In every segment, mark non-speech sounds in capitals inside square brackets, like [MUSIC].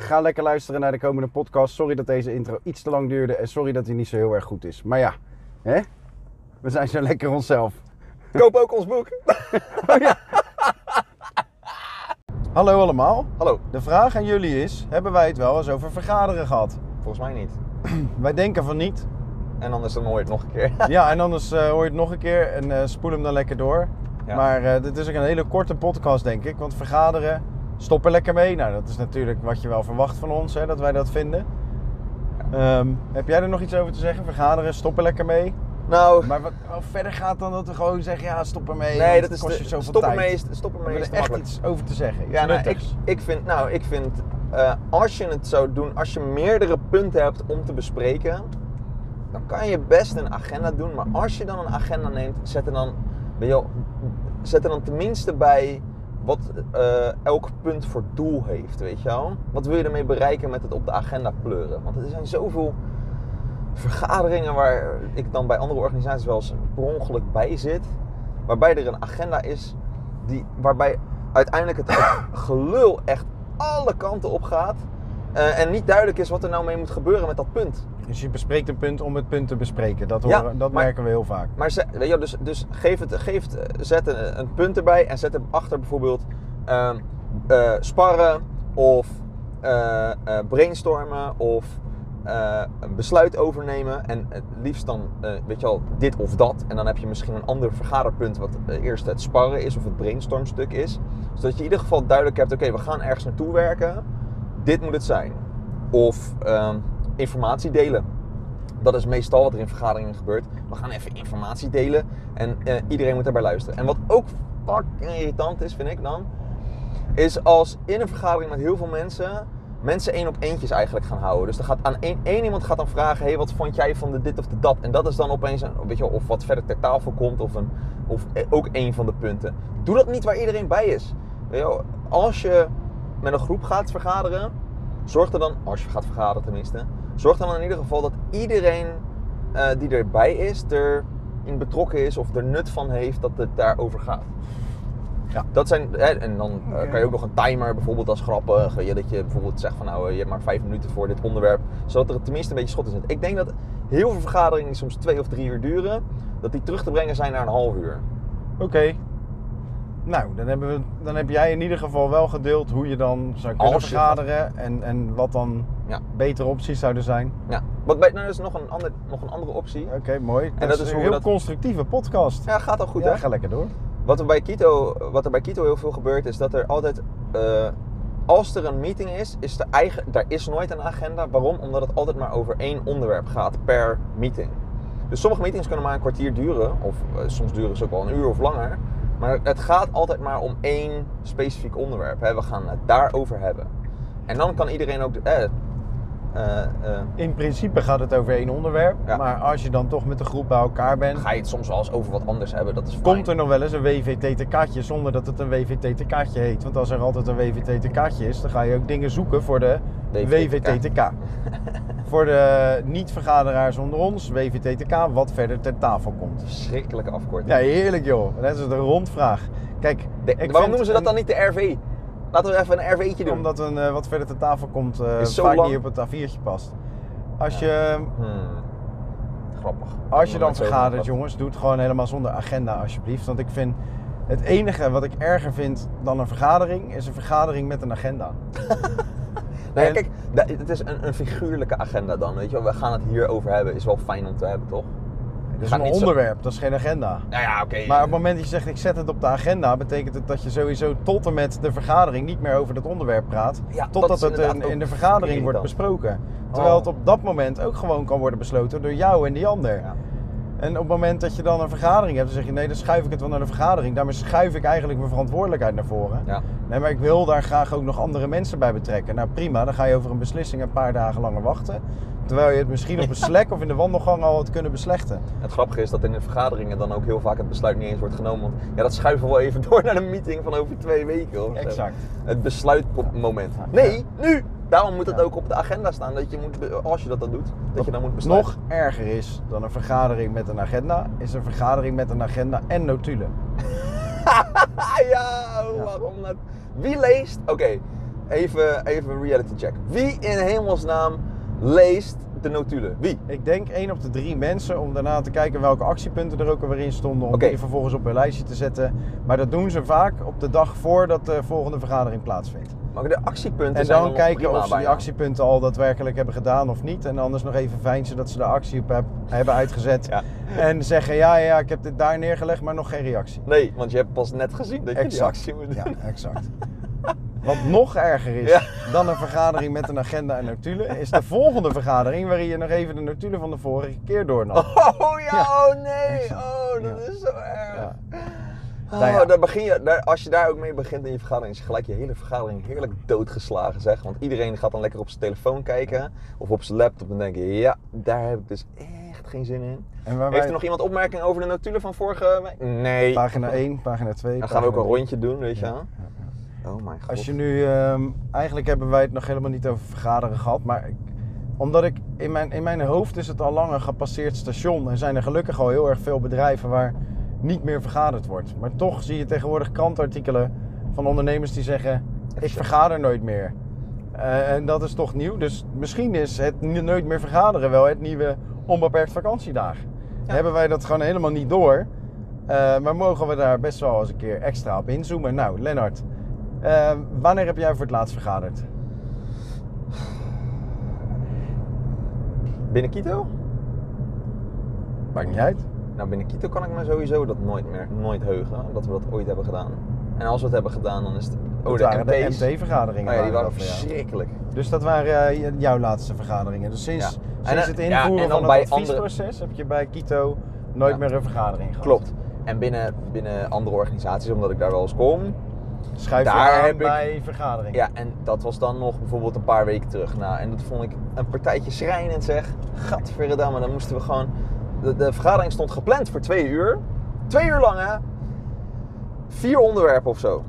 Ga lekker luisteren naar de komende podcast. Sorry dat deze intro iets te lang duurde. En sorry dat hij niet zo heel erg goed is. Maar ja, hè? we zijn zo lekker onszelf. Koop ook ons boek. [LAUGHS] Hallo allemaal. Hallo. De vraag aan jullie is, hebben wij het wel eens over vergaderen gehad? Volgens mij niet. [CLEARS THROAT] Wij denken van niet. En anders dan hoor je het nog een keer. [LAUGHS] Ja, en anders eh, hoor je het nog een keer en eh, spoel hem dan lekker door. Ja. Maar eh, dit is ook een hele korte podcast, denk ik. Want vergaderen, stop er lekker mee. Nou, dat is natuurlijk wat je wel verwacht van ons, hè, dat wij dat vinden. Ehm, heb jij er nog iets over te zeggen? Vergaderen, stop er lekker mee. Nou, Maar wat wat verder gaat dan dat we gewoon zeggen, ja, stop ermee. nee, dat is kost de, je zoveel stop tijd. ermee is, stop We ermee is er echt makkelijk. iets over te zeggen. Ja, nou, ik, ik vind, nou, ik vind eh, als je het zou doen, als je meerdere punten hebt om te bespreken, dan kan je best een agenda doen. Maar als je dan een agenda neemt, zet er dan, weet je wel, zet er dan tenminste bij wat eh, elk punt voor doel heeft, weet je wel. Wat wil je ermee bereiken met het op de agenda pleuren? Want er zijn zoveel vergaderingen waar ik dan bij andere organisaties wel eens per ongeluk bij zit. Waarbij er een agenda is die, waarbij uiteindelijk het [COUGHS] gelul echt alle kanten op gaat. Eh, en niet duidelijk is wat er nou mee moet gebeuren met dat punt. Dus je bespreekt een punt om het punt te bespreken. Dat, Ja, horen, dat maar- merken we heel vaak. Maar ze, weet je, dus, dus geef het, geef zet een, een punt erbij en zet erachter bijvoorbeeld ehm, eh, sparren of eh, brainstormen of een besluit overnemen. En het liefst dan, weet je wel, dit of dat. En dan heb je misschien een ander vergaderpunt wat eerst het sparren is of het brainstormstuk is. Zodat je in ieder geval duidelijk hebt, oké, we gaan ergens naartoe werken. Dit moet het zijn. Of ehm, informatie delen. Dat is meestal wat er in vergaderingen gebeurt. We gaan even informatie delen en eh, iedereen moet daarbij luisteren. En wat ook fucking irritant is, vind ik dan, is als in een vergadering met heel veel mensen, mensen één op eentjes eigenlijk gaan houden. Dus er gaat aan één, iemand gaat dan vragen, hey, wat vond jij van de dit of de dat? En dat is dan opeens, een, weet je of wat verder ter tafel komt of, een, of eh, ook één van de punten. Doe dat niet waar iedereen bij is. Als je met een groep gaat vergaderen, zorg er dan, als je gaat vergaderen tenminste, zorg dan in ieder geval dat iedereen eh, die erbij is, erin betrokken is of er nut van heeft dat het daarover gaat. Ja. Dat zijn, hè, en dan eh, kan je ook nog een timer, bijvoorbeeld als grappig, je, dat je bijvoorbeeld zegt van nou, eh, je hebt maar vijf minuten voor dit onderwerp, zodat er tenminste een beetje schot in zit. Ik denk dat heel veel vergaderingen die soms twee of drie uur duren, dat die terug te brengen zijn naar een half uur. Oké. Nou, dan, hebben we, dan heb jij in ieder geval wel gedeeld hoe je dan zou kunnen Als je vergaderen en, en wat dan Ja. betere opties zouden zijn. Ja. Wat bij, nou, dat is nog een, ander, nog een andere optie. Oké, mooi. dat dat is is hoe een we heel dat- constructieve podcast. Ja, gaat al goed Ja, hè? ga lekker door. Wat er bij Kito, wat er bij Kito heel veel gebeurt, is dat er altijd, eh, als er een meeting is, is er eigen, daar is nooit een agenda. Waarom? Omdat het altijd maar over één onderwerp gaat per meeting. Dus sommige meetings kunnen maar een kwartier duren, of eh, soms duren ze ook wel een uur of langer. Maar het gaat altijd maar om één specifiek onderwerp. Hè. We gaan het daarover hebben. En dan kan iedereen ook. Eh, eh, eh, In principe gaat het over één onderwerp. Ja. Maar als je dan toch met de groep bij elkaar bent, ga je het soms wel eens over wat anders hebben. Dat is fijn. komt er nog wel eens een WVTTK'tje zonder dat het een WVTTK'tje heet. Want als er altijd een WVTTK'tje is, dan ga je ook dingen zoeken voor de WVTTK. WVTTK. [LAUGHS] voor de niet-vergaderaars onder ons, WVTTK, wat verder ter tafel komt. Verschrikkelijke afkorting. Ja, heerlijk joh. Dat is een rondvraag. Kijk, De- waarom noemen ze dat een- dan niet de RV? Laten we even een RV'tje doen. Omdat een eh, wat verder ter tafel komt Is zo vaak lang. niet op het A4'tje past. Als je, Hmm. Grappig. als je dan vergadert, jongens, doe het gewoon helemaal zonder agenda alsjeblieft. Want ik vind, het enige wat ik erger vind dan een vergadering, is een vergadering met een agenda. [LAUGHS] Kijk, het is een, een figuurlijke agenda dan. Weet je wel, we gaan het hierover hebben. Is wel fijn om te hebben, toch? Dat is een zo- onderwerp, dat is geen agenda. Nou ja, oké. Maar op het moment dat je zegt ik zet het op de agenda, betekent het dat je sowieso tot en met de vergadering niet meer over dat onderwerp praat. Ja, totdat het in, de vergadering wordt besproken. Terwijl Oh. het op dat moment ook gewoon kan worden besloten door jou en die ander. Ja. En op het moment dat je dan een vergadering hebt, dan zeg je nee, dan schuif ik het wel naar de vergadering. Daarmee schuif ik eigenlijk mijn verantwoordelijkheid naar voren. Ja. Nee, maar ik wil daar graag ook nog andere mensen bij betrekken. Nou prima, dan ga je over een beslissing een paar dagen langer wachten. Terwijl je het misschien op [LAUGHS] een Slack of in de wandelgang al had kunnen beslechten. Het grappige is dat in de vergaderingen dan ook heel vaak het besluit niet eens wordt genomen. Want ja, dat schuiven we wel even [LAUGHS] door naar de meeting van over twee weken. Of zo. Exact. Het besluitmoment. Nee, nu! Daarom moet het Ja. ook op de agenda staan. Dat je moet, als je dat dan doet, dat je dan moet besluiten. Nog erger is dan een vergadering met een agenda, is een vergadering met een agenda en notulen. [LAUGHS] Ja, waarom dat? Wie leest? Oké, even, even een reality check. Wie in hemelsnaam leest de notulen? Wie? Ik denk één op de drie mensen om daarna te kijken welke actiepunten er ook alweer in stonden. Om die vervolgens op hun lijstje te zetten. Maar dat doen ze vaak op de dag voordat de volgende vergadering plaatsvindt. Maar de actiepunten En zijn dan kijken of ze die actiepunten al daadwerkelijk hebben gedaan of niet. En anders nog even fijnsen dat ze de actie op heb- hebben uitgezet. Ja. En zeggen, ja, ja, ik heb dit daar neergelegd, maar nog geen reactie. Nee, want je hebt pas net gezien dat je die actie moet doen. Ja, exact. Wat nog erger is Ja. dan een vergadering met een agenda en notulen, is de volgende vergadering waarin je nog even de notulen van de vorige keer doornam. Oh ja, oh nee, Exact. oh dat Ja. is zo erg. Oh, Nou ja. daar begin je, daar, als je daar ook mee begint in je vergadering, is gelijk je hele vergadering heerlijk doodgeslagen zeg. Want iedereen gaat dan lekker op zijn telefoon kijken of op zijn laptop en denken, ja, daar heb ik dus echt geen zin in. En Heeft wij- er nog iemand opmerking over de notulen van vorige week? Nee. Pagina 1, pagina 2. Dan gaan we ook een rondje doen, weet je Ja. Oh mijn god. Als je nu, ehm, eigenlijk hebben wij het nog helemaal niet over vergaderen gehad, maar ik- omdat ik in mijn, in mijn hoofd is het al lang een gepasseerd station en zijn er gelukkig al heel erg veel bedrijven waar niet meer vergaderd wordt. Maar toch zie je tegenwoordig krantartikelen van ondernemers die zeggen: Ik vergader nooit meer. Eh, en dat is toch nieuw, dus misschien is het nooit meer vergaderen wel het nieuwe onbeperkt vakantiedagen. Ja. Hebben wij dat gewoon helemaal niet door, Eh, maar mogen we daar best wel eens een keer extra op inzoomen? Nou, Lennart, eh, wanneer heb jij voor het laatst vergaderd? Binnen Quito? Maakt niet uit. Nou, binnen Quito kan ik me sowieso dat nooit meer, nooit heugen, dat we dat ooit hebben gedaan. En als we het hebben gedaan, dan is het... Oh, Dat de waren de MT's. MT-vergaderingen. Oh ja, die waren verschrikkelijk. Dus dat waren eh, jouw laatste vergaderingen. Dus sinds, Ja. sinds En, eh, het ja, invoeren en dan van bij het adviesproces heb je bij Kito nooit meer een vergadering gehad. Klopt. En binnen, binnen andere organisaties, omdat ik daar wel eens kom. Schuif je Daar heb ik- bij vergaderingen. Ja, en dat was dan nog bijvoorbeeld een paar weken terug. Nou, en dat vond ik een partijtje schrijnend zeg. Gadverdamme, dan moesten we gewoon... De, de vergadering stond gepland voor twee uur. Twee uur lang, hè? Vier onderwerpen of zo.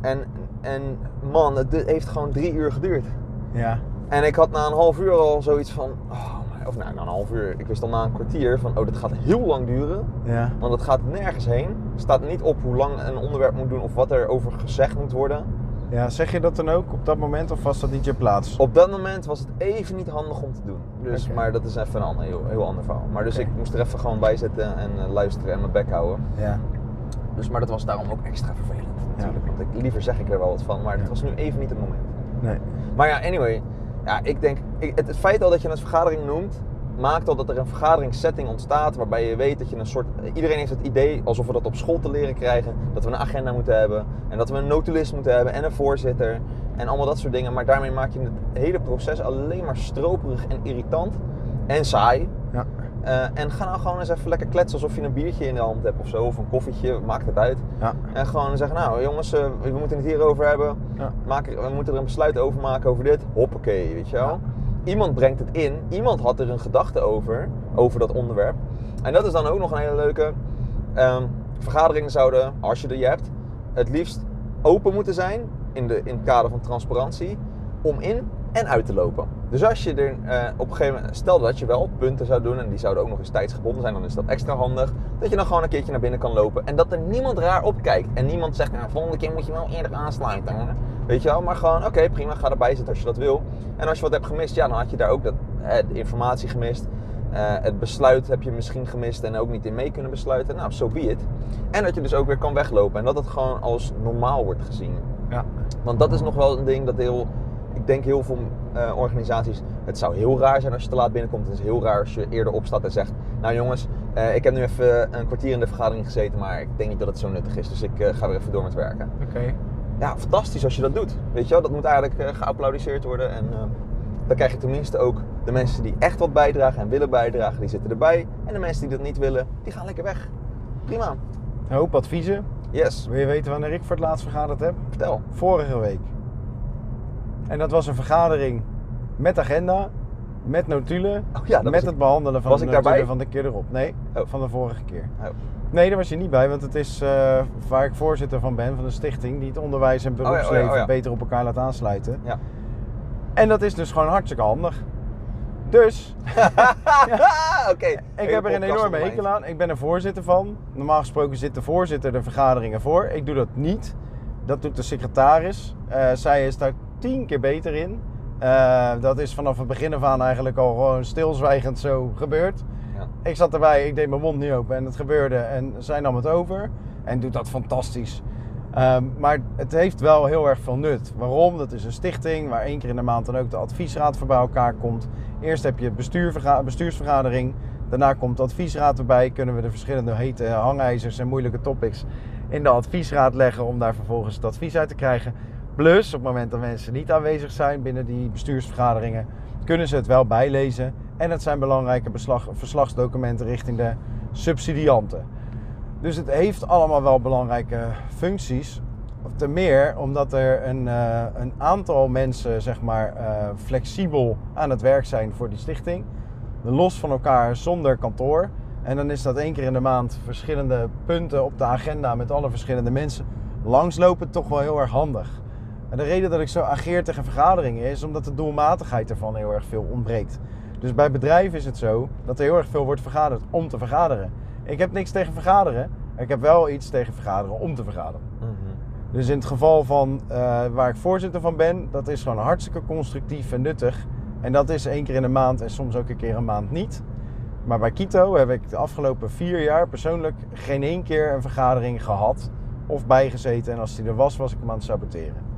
En, en man, het heeft gewoon drie uur geduurd. Ja. En ik had na een half uur al zoiets van... Oh, of nou, na een half uur. Ik wist al na een kwartier van... Oh, dit gaat heel lang duren. ja. Want het gaat nergens heen. Er staat niet op hoe lang een onderwerp moet doen of wat er over gezegd moet worden. Ja, zeg je dat dan ook op dat moment of was dat niet je plaats? Op dat moment was het even niet handig om te doen. Dus. Maar dat is even een ander, heel, heel ander verhaal. Maar dus ik moest er even gewoon bij zitten en eh, luisteren en mijn bek houden. Ja. Dus, maar dat was daarom ook extra vervelend natuurlijk. Want ik, liever zeg ik er wel wat van, maar het Ja. was nu even niet het moment. Nee. Maar ja, anyway. Ja, ik denk, ik, het, het feit al dat je het vergadering noemt, maakt al dat er een vergaderingssetting ontstaat waarbij je weet dat je een soort... Iedereen heeft het idee, alsof we dat op school te leren krijgen, dat we een agenda moeten hebben en dat we een notulist moeten hebben en een voorzitter en allemaal dat soort dingen. Maar daarmee maak je het hele proces alleen maar stroperig en irritant en saai. Ja. Eh, en ga nou gewoon eens even lekker kletsen alsof je een biertje in de hand hebt of zo, of een koffietje, maakt het uit. Ja. En gewoon zeggen, nou jongens, eh, we moeten het hierover hebben. Ja. Maak we moeten er een besluit over maken over dit. Hoppakee, weet je wel. Ja. Iemand brengt het in. Iemand had er een gedachte over, over dat onderwerp. En dat is dan ook nog een hele leuke. Ehm, vergaderingen zouden, als je er je hebt, het liefst open moeten zijn in, de, in het kader van transparantie. Om in en uit te lopen. Dus als je er eh, op een gegeven moment, stel dat je wel punten zou doen en die zouden ook nog eens tijdsgebonden zijn, dan is dat extra handig. Dat je dan gewoon een keertje naar binnen kan lopen en dat er niemand raar opkijkt. En niemand zegt, nou, volgende keer moet je wel eerder aansluiten. hoor. Weet je wel, maar gewoon, oké, prima, ga erbij zitten als je dat wil. En als je wat hebt gemist, ja, dan had je daar ook dat, eh, de informatie gemist. Eh, het besluit heb je misschien gemist en ook niet in mee kunnen besluiten. Nou, so be it. En dat je dus ook weer kan weglopen en dat het gewoon als normaal wordt gezien. Ja. Want dat is nog wel een ding dat heel, ik denk heel veel eh, organisaties, het zou heel raar zijn als je te laat binnenkomt. Het is heel raar als je eerder opstaat en zegt, nou jongens, eh, ik heb nu even een kwartier in de vergadering gezeten, maar ik denk niet dat het zo nuttig is. Dus ik eh, ga weer even door met werken. Oké. Ja, fantastisch als je dat doet. Weet je wel, dat moet eigenlijk geapplaudiseerd worden. En dan krijg je tenminste ook de mensen die echt wat bijdragen en willen bijdragen, die zitten erbij. En de mensen die dat niet willen, die gaan lekker weg. Prima. Een hoop adviezen. Yes, Wil je weten wanneer ik voor het laatst vergaderd heb? vertel. Vorige week. En dat was een vergadering met agenda met notulen. Oh ja, met het behandelen van de notulen daarbij? van de keer erop. Nee, Oh. van de vorige keer. Oh. Nee, daar was je niet bij, want het is eh, waar ik voorzitter van ben, van een stichting die het onderwijs en ja, ja, beroepsleven ja. beter op elkaar laat aansluiten. Ja. En dat is dus gewoon hartstikke handig. Dus [LAUGHS] Oké. [LAUGHS] ik heb er een enorme hekel aan. Ik ben er voorzitter van. Normaal gesproken zit de voorzitter de vergaderingen voor. Ik doe dat niet. Dat doet de secretaris. Eh, zij is daar tien keer beter in. Eh, dat is vanaf het begin af aan eigenlijk al gewoon stilzwijgend zo gebeurd. Ja. Ik zat erbij, ik deed mijn mond niet open en het gebeurde en zij nam het over. En doet dat fantastisch. Ehm, maar het heeft wel heel erg veel nut. Waarom? Dat is een stichting waar één keer in de maand dan ook de adviesraad voor bij elkaar komt. Eerst heb je bestuurverga- bestuursvergadering. Daarna komt de adviesraad erbij. Kunnen we de verschillende hete hangijzers en moeilijke topics in de adviesraad leggen om daar vervolgens het advies uit te krijgen. Plus, op het moment dat mensen niet aanwezig zijn binnen die bestuursvergaderingen, kunnen ze het wel bijlezen. En het zijn belangrijke beslag, verslagsdocumenten richting de subsidianten. Dus het heeft allemaal wel belangrijke functies. Te meer omdat er een, eh, een aantal mensen zeg maar, eh, flexibel aan het werk zijn voor die stichting. Los van elkaar zonder kantoor. En dan is dat één keer in de maand verschillende punten op de agenda met alle verschillende mensen langslopen toch wel heel erg handig. En de reden dat ik zo ageer tegen vergaderingen is omdat de doelmatigheid ervan heel erg veel ontbreekt. Dus bij bedrijven is het zo dat er heel erg veel wordt vergaderd om te vergaderen. Ik heb niks tegen vergaderen. Ik heb wel iets tegen vergaderen om te vergaderen. Mhm. Dus in het geval van eh, waar ik voorzitter van ben, dat is gewoon hartstikke constructief en nuttig. En dat is één keer in de maand en soms ook een keer een maand niet. Maar bij Kito heb ik de afgelopen vier jaar persoonlijk geen één keer een vergadering gehad of bijgezeten. En als die er was, was ik hem aan het saboteren.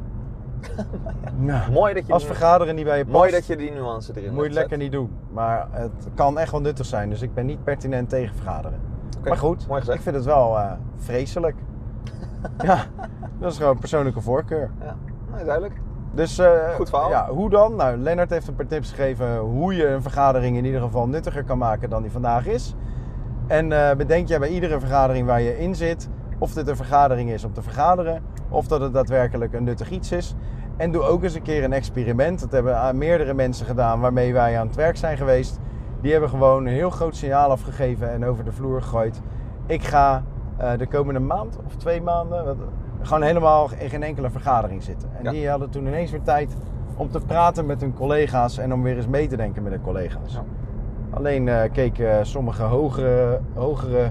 [LAUGHS] Nou, Mooi dat je als die- vergaderen niet bij je past, Mooi dat je die nuance erin moet je lekker niet doen. Maar het kan echt wel nuttig zijn. Dus ik ben niet pertinent tegen vergaderen. Maar goed, mooi ik vind het wel eh, vreselijk. [LAUGHS] ja, dat is gewoon persoonlijke voorkeur. Ja, nou, duidelijk. Dus eh, Goed verhaal. Ja, hoe dan? Nou, Lennart heeft een paar tips gegeven hoe je een vergadering in ieder geval nuttiger kan maken dan die vandaag is. En eh, bedenk jij bij iedere vergadering waar je in zit, of dit een vergadering is om te vergaderen, of dat het daadwerkelijk een nuttig iets is. En doe ook eens een keer een experiment. Dat hebben meerdere mensen gedaan waarmee wij aan het werk zijn geweest. Die hebben gewoon een heel groot signaal afgegeven en over de vloer gegooid. Ik ga eh, de komende maand of twee maanden wat- gewoon helemaal in geen enkele vergadering zitten. En Ja. die hadden toen ineens weer tijd om te praten met hun collega's en om weer eens mee te denken met hun collega's. Ja. Alleen eh, keken sommige hogere, hogere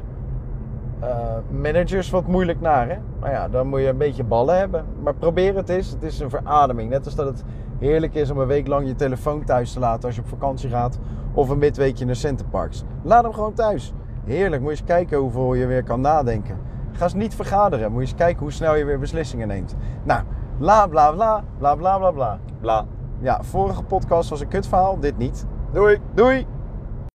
managers wat moeilijk naar. Hè? Maar ja, dan moet je een beetje ballen hebben. Maar probeer het eens. Het is een verademing. Net als dat het heerlijk is om een week lang je telefoon thuis te laten als je op vakantie gaat. Of een midweekje naar Centerparks. Laat hem gewoon thuis. Heerlijk. Moet je eens kijken hoeveel je weer kan nadenken. Ga eens niet vergaderen. Moet je eens kijken hoe snel je weer beslissingen neemt. Nou, bla bla bla, bla bla bla bla. Bla. Ja, vorige podcast was een kutverhaal. Dit niet. Doei. Doei!